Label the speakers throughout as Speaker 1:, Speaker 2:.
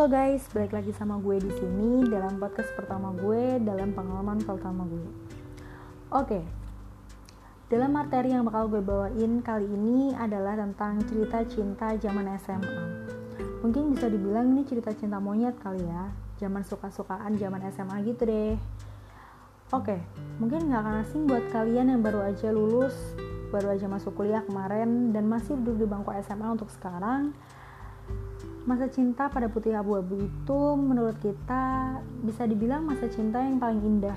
Speaker 1: Halo guys, balik lagi sama gue di sini dalam podcast pertama gue dalam pengalaman pertama gue. Oke, dalam materi yang bakal gue bawain kali ini adalah tentang cerita cinta zaman SMA. Mungkin bisa dibilang ini cerita cinta monyet kali ya, zaman suka-sukaan zaman SMA gitu deh. Oke, mungkin gak akan asing buat kalian yang baru aja lulus, baru aja masuk kuliah kemarin, dan masih duduk di bangku SMA untuk sekarang Masa cinta pada putih abu-abu itu menurut kita bisa dibilang masa cinta yang paling indah.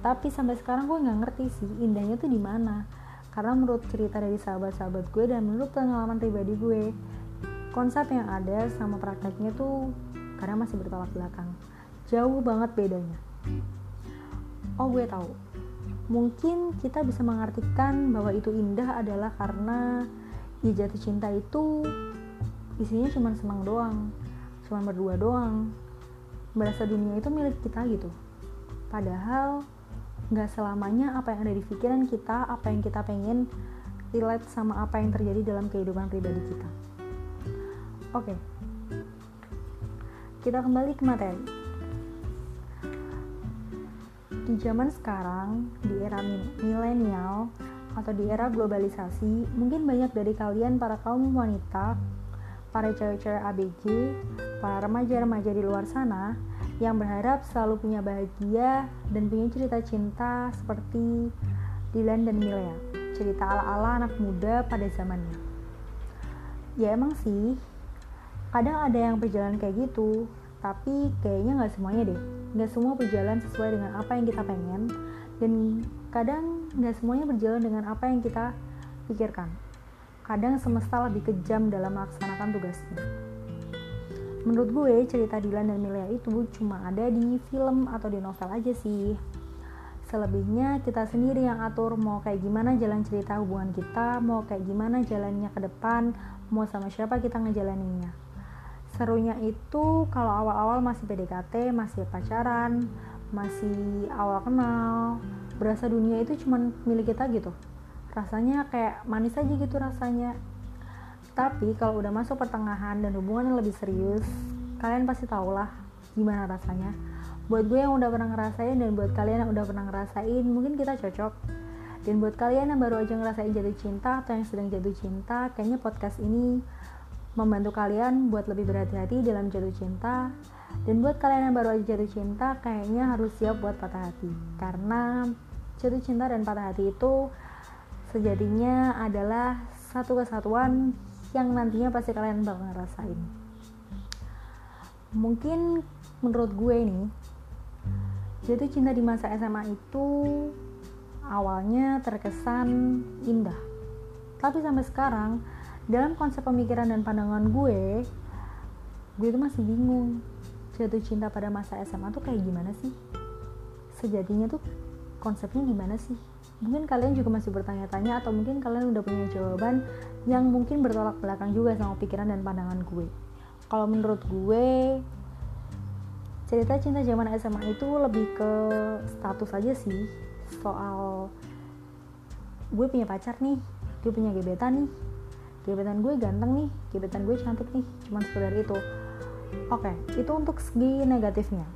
Speaker 1: Tapi sampai sekarang gue nggak ngerti sih indahnya tuh di mana. Karena menurut cerita dari sahabat-sahabat gue dan menurut pengalaman pribadi gue, konsep yang ada sama prakteknya tuh kadang masih bertolak belakang. Jauh banget bedanya. Oh gue tahu. Mungkin kita bisa mengartikan bahwa itu indah adalah karena ya jatuh cinta itu isinya cuma senang doang cuma berdua doang. Merasa dunia itu milik kita gitu. Padahal nggak selamanya apa yang ada di pikiran kita apa yang kita pengen relate sama apa yang terjadi dalam kehidupan pribadi kita. Oke. Kita kembali ke materi. Di zaman sekarang di era milenial atau di era globalisasi mungkin banyak dari kalian para kaum wanita para cewek-cewek ABG, para remaja-remaja di luar sana yang berharap selalu punya bahagia dan punya cerita cinta seperti Dylan dan Milea, cerita ala-ala anak muda pada zamannya. Ya emang sih, kadang ada yang berjalan kayak gitu, tapi kayaknya nggak semuanya deh. Nggak semua berjalan sesuai dengan apa yang kita pengen, dan kadang nggak semuanya berjalan dengan apa yang kita pikirkan kadang semesta lebih kejam dalam melaksanakan tugasnya. Menurut gue, cerita Dylan dan Milea itu cuma ada di film atau di novel aja sih. Selebihnya kita sendiri yang atur mau kayak gimana jalan cerita hubungan kita, mau kayak gimana jalannya ke depan, mau sama siapa kita ngejalaninnya. Serunya itu kalau awal-awal masih PDKT, masih pacaran, masih awal kenal, berasa dunia itu cuma milik kita gitu rasanya kayak manis aja gitu rasanya. Tapi kalau udah masuk pertengahan dan hubungan yang lebih serius kalian pasti tau lah gimana rasanya. Buat gue yang udah pernah ngerasain dan buat kalian yang udah pernah ngerasain mungkin kita cocok. Dan buat kalian yang baru aja ngerasain jatuh cinta atau yang sedang jatuh cinta kayaknya podcast ini membantu kalian buat lebih berhati-hati dalam jatuh cinta. Dan buat kalian yang baru aja jatuh cinta kayaknya harus siap buat patah hati. Karena jatuh cinta dan patah hati itu sejatinya adalah satu kesatuan yang nantinya pasti kalian bakal ngerasain. Mungkin menurut gue nih jatuh cinta di masa SMA itu awalnya terkesan indah. Tapi sampai sekarang dalam konsep pemikiran dan pandangan gue gue itu masih bingung jatuh cinta pada masa SMA tuh kayak gimana sih? Sejatinya tuh konsepnya gimana sih mungkin kalian juga masih bertanya-tanya atau mungkin kalian udah punya jawaban yang mungkin bertolak belakang juga sama pikiran dan pandangan gue. Kalau menurut gue cerita cinta zaman SMA itu lebih ke status aja sih. Soal gue punya pacar nih gue punya gebetan nih. Gebetan gue ganteng nih gebetan gue cantik nih cuman sekedar itu. Oke itu untuk segi negatifnya.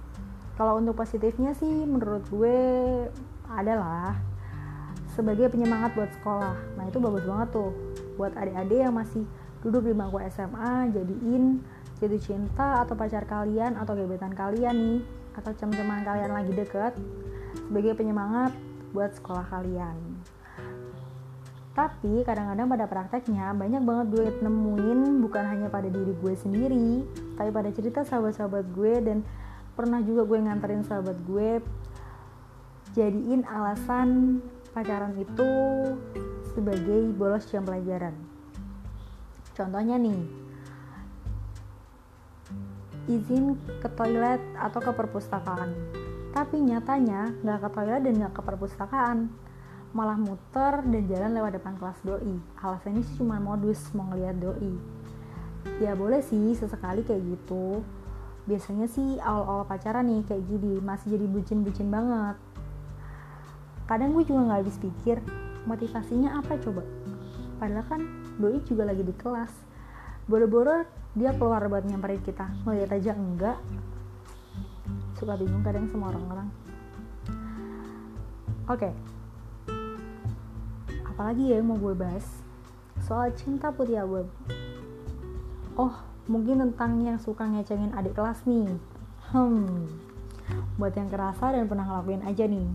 Speaker 1: Kalau untuk positifnya sih menurut gue adalah sebagai penyemangat buat sekolah. Nah itu bagus banget tuh buat adik-adik yang masih duduk di bangku SMA, jadiin jatuh cinta atau pacar kalian atau gebetan kalian nih atau cem-ceman kalian lagi deket sebagai penyemangat buat sekolah kalian. Tapi kadang-kadang pada prakteknya banyak banget gue nemuin bukan hanya pada diri gue sendiri, tapi pada cerita sahabat-sahabat gue dan pernah juga gue nganterin sahabat gue jadiin alasan pacaran itu sebagai bolos jam pelajaran. Contohnya nih, izin ke toilet atau ke perpustakaan. Tapi nyatanya nggak ke toilet dan nggak ke perpustakaan, malah muter dan jalan lewat depan kelas doi. Alasannya sih cuma modus mau ngeliat doi. Ya boleh sih sesekali kayak gitu. Biasanya sih awal-awal pacaran nih kayak gini masih jadi bucin-bucin banget kadang gue juga nggak habis pikir motivasinya apa coba? Padahal kan doi juga lagi di kelas. Boro-boro dia keluar buat nyamperin kita. Ngeliat aja enggak. Suka bingung kadang sama orang-orang. Oke. Okay. apalagi ya yang mau gue bahas? Soal cinta putih abu oh mungkin tentang yang suka ngecengin adik kelas nih. Hmm. Buat yang kerasa dan pernah ngelakuin aja nih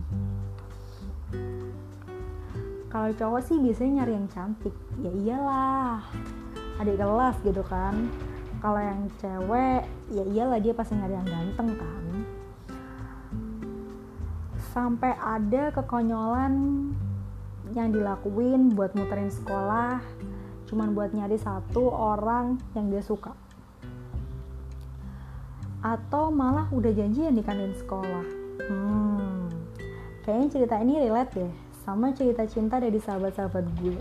Speaker 1: kalau cowok sih biasanya nyari yang cantik. Ya iyalah adik kelas gitu kan. Kalau yang cewek ya iyalah dia pasti nyari yang ganteng kan. Sampai ada kekonyolan yang dilakuin buat muterin sekolah cuman buat nyari satu orang yang dia suka. Atau malah udah janjian di kantin sekolah. Hmm kayaknya cerita ini relate deh sama cerita cinta dari sahabat-sahabat gue.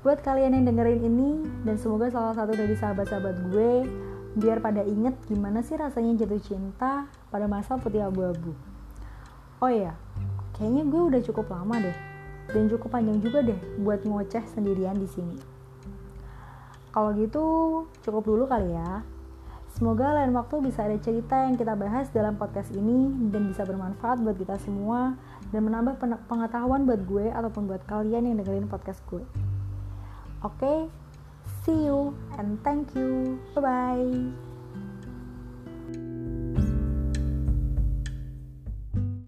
Speaker 1: Buat kalian yang dengerin ini, dan semoga salah satu dari sahabat-sahabat gue, biar pada inget gimana sih rasanya jatuh cinta pada masa putih abu-abu. Oh iya, kayaknya gue udah cukup lama deh, dan cukup panjang juga deh buat ngoceh sendirian di sini. Kalau gitu, cukup dulu kali ya. Semoga lain waktu bisa ada cerita yang kita bahas dalam podcast ini dan bisa bermanfaat buat kita semua dan menambah pengetahuan buat gue ataupun buat kalian yang dengerin podcast gue. Oke, okay? see you and thank you. Bye bye.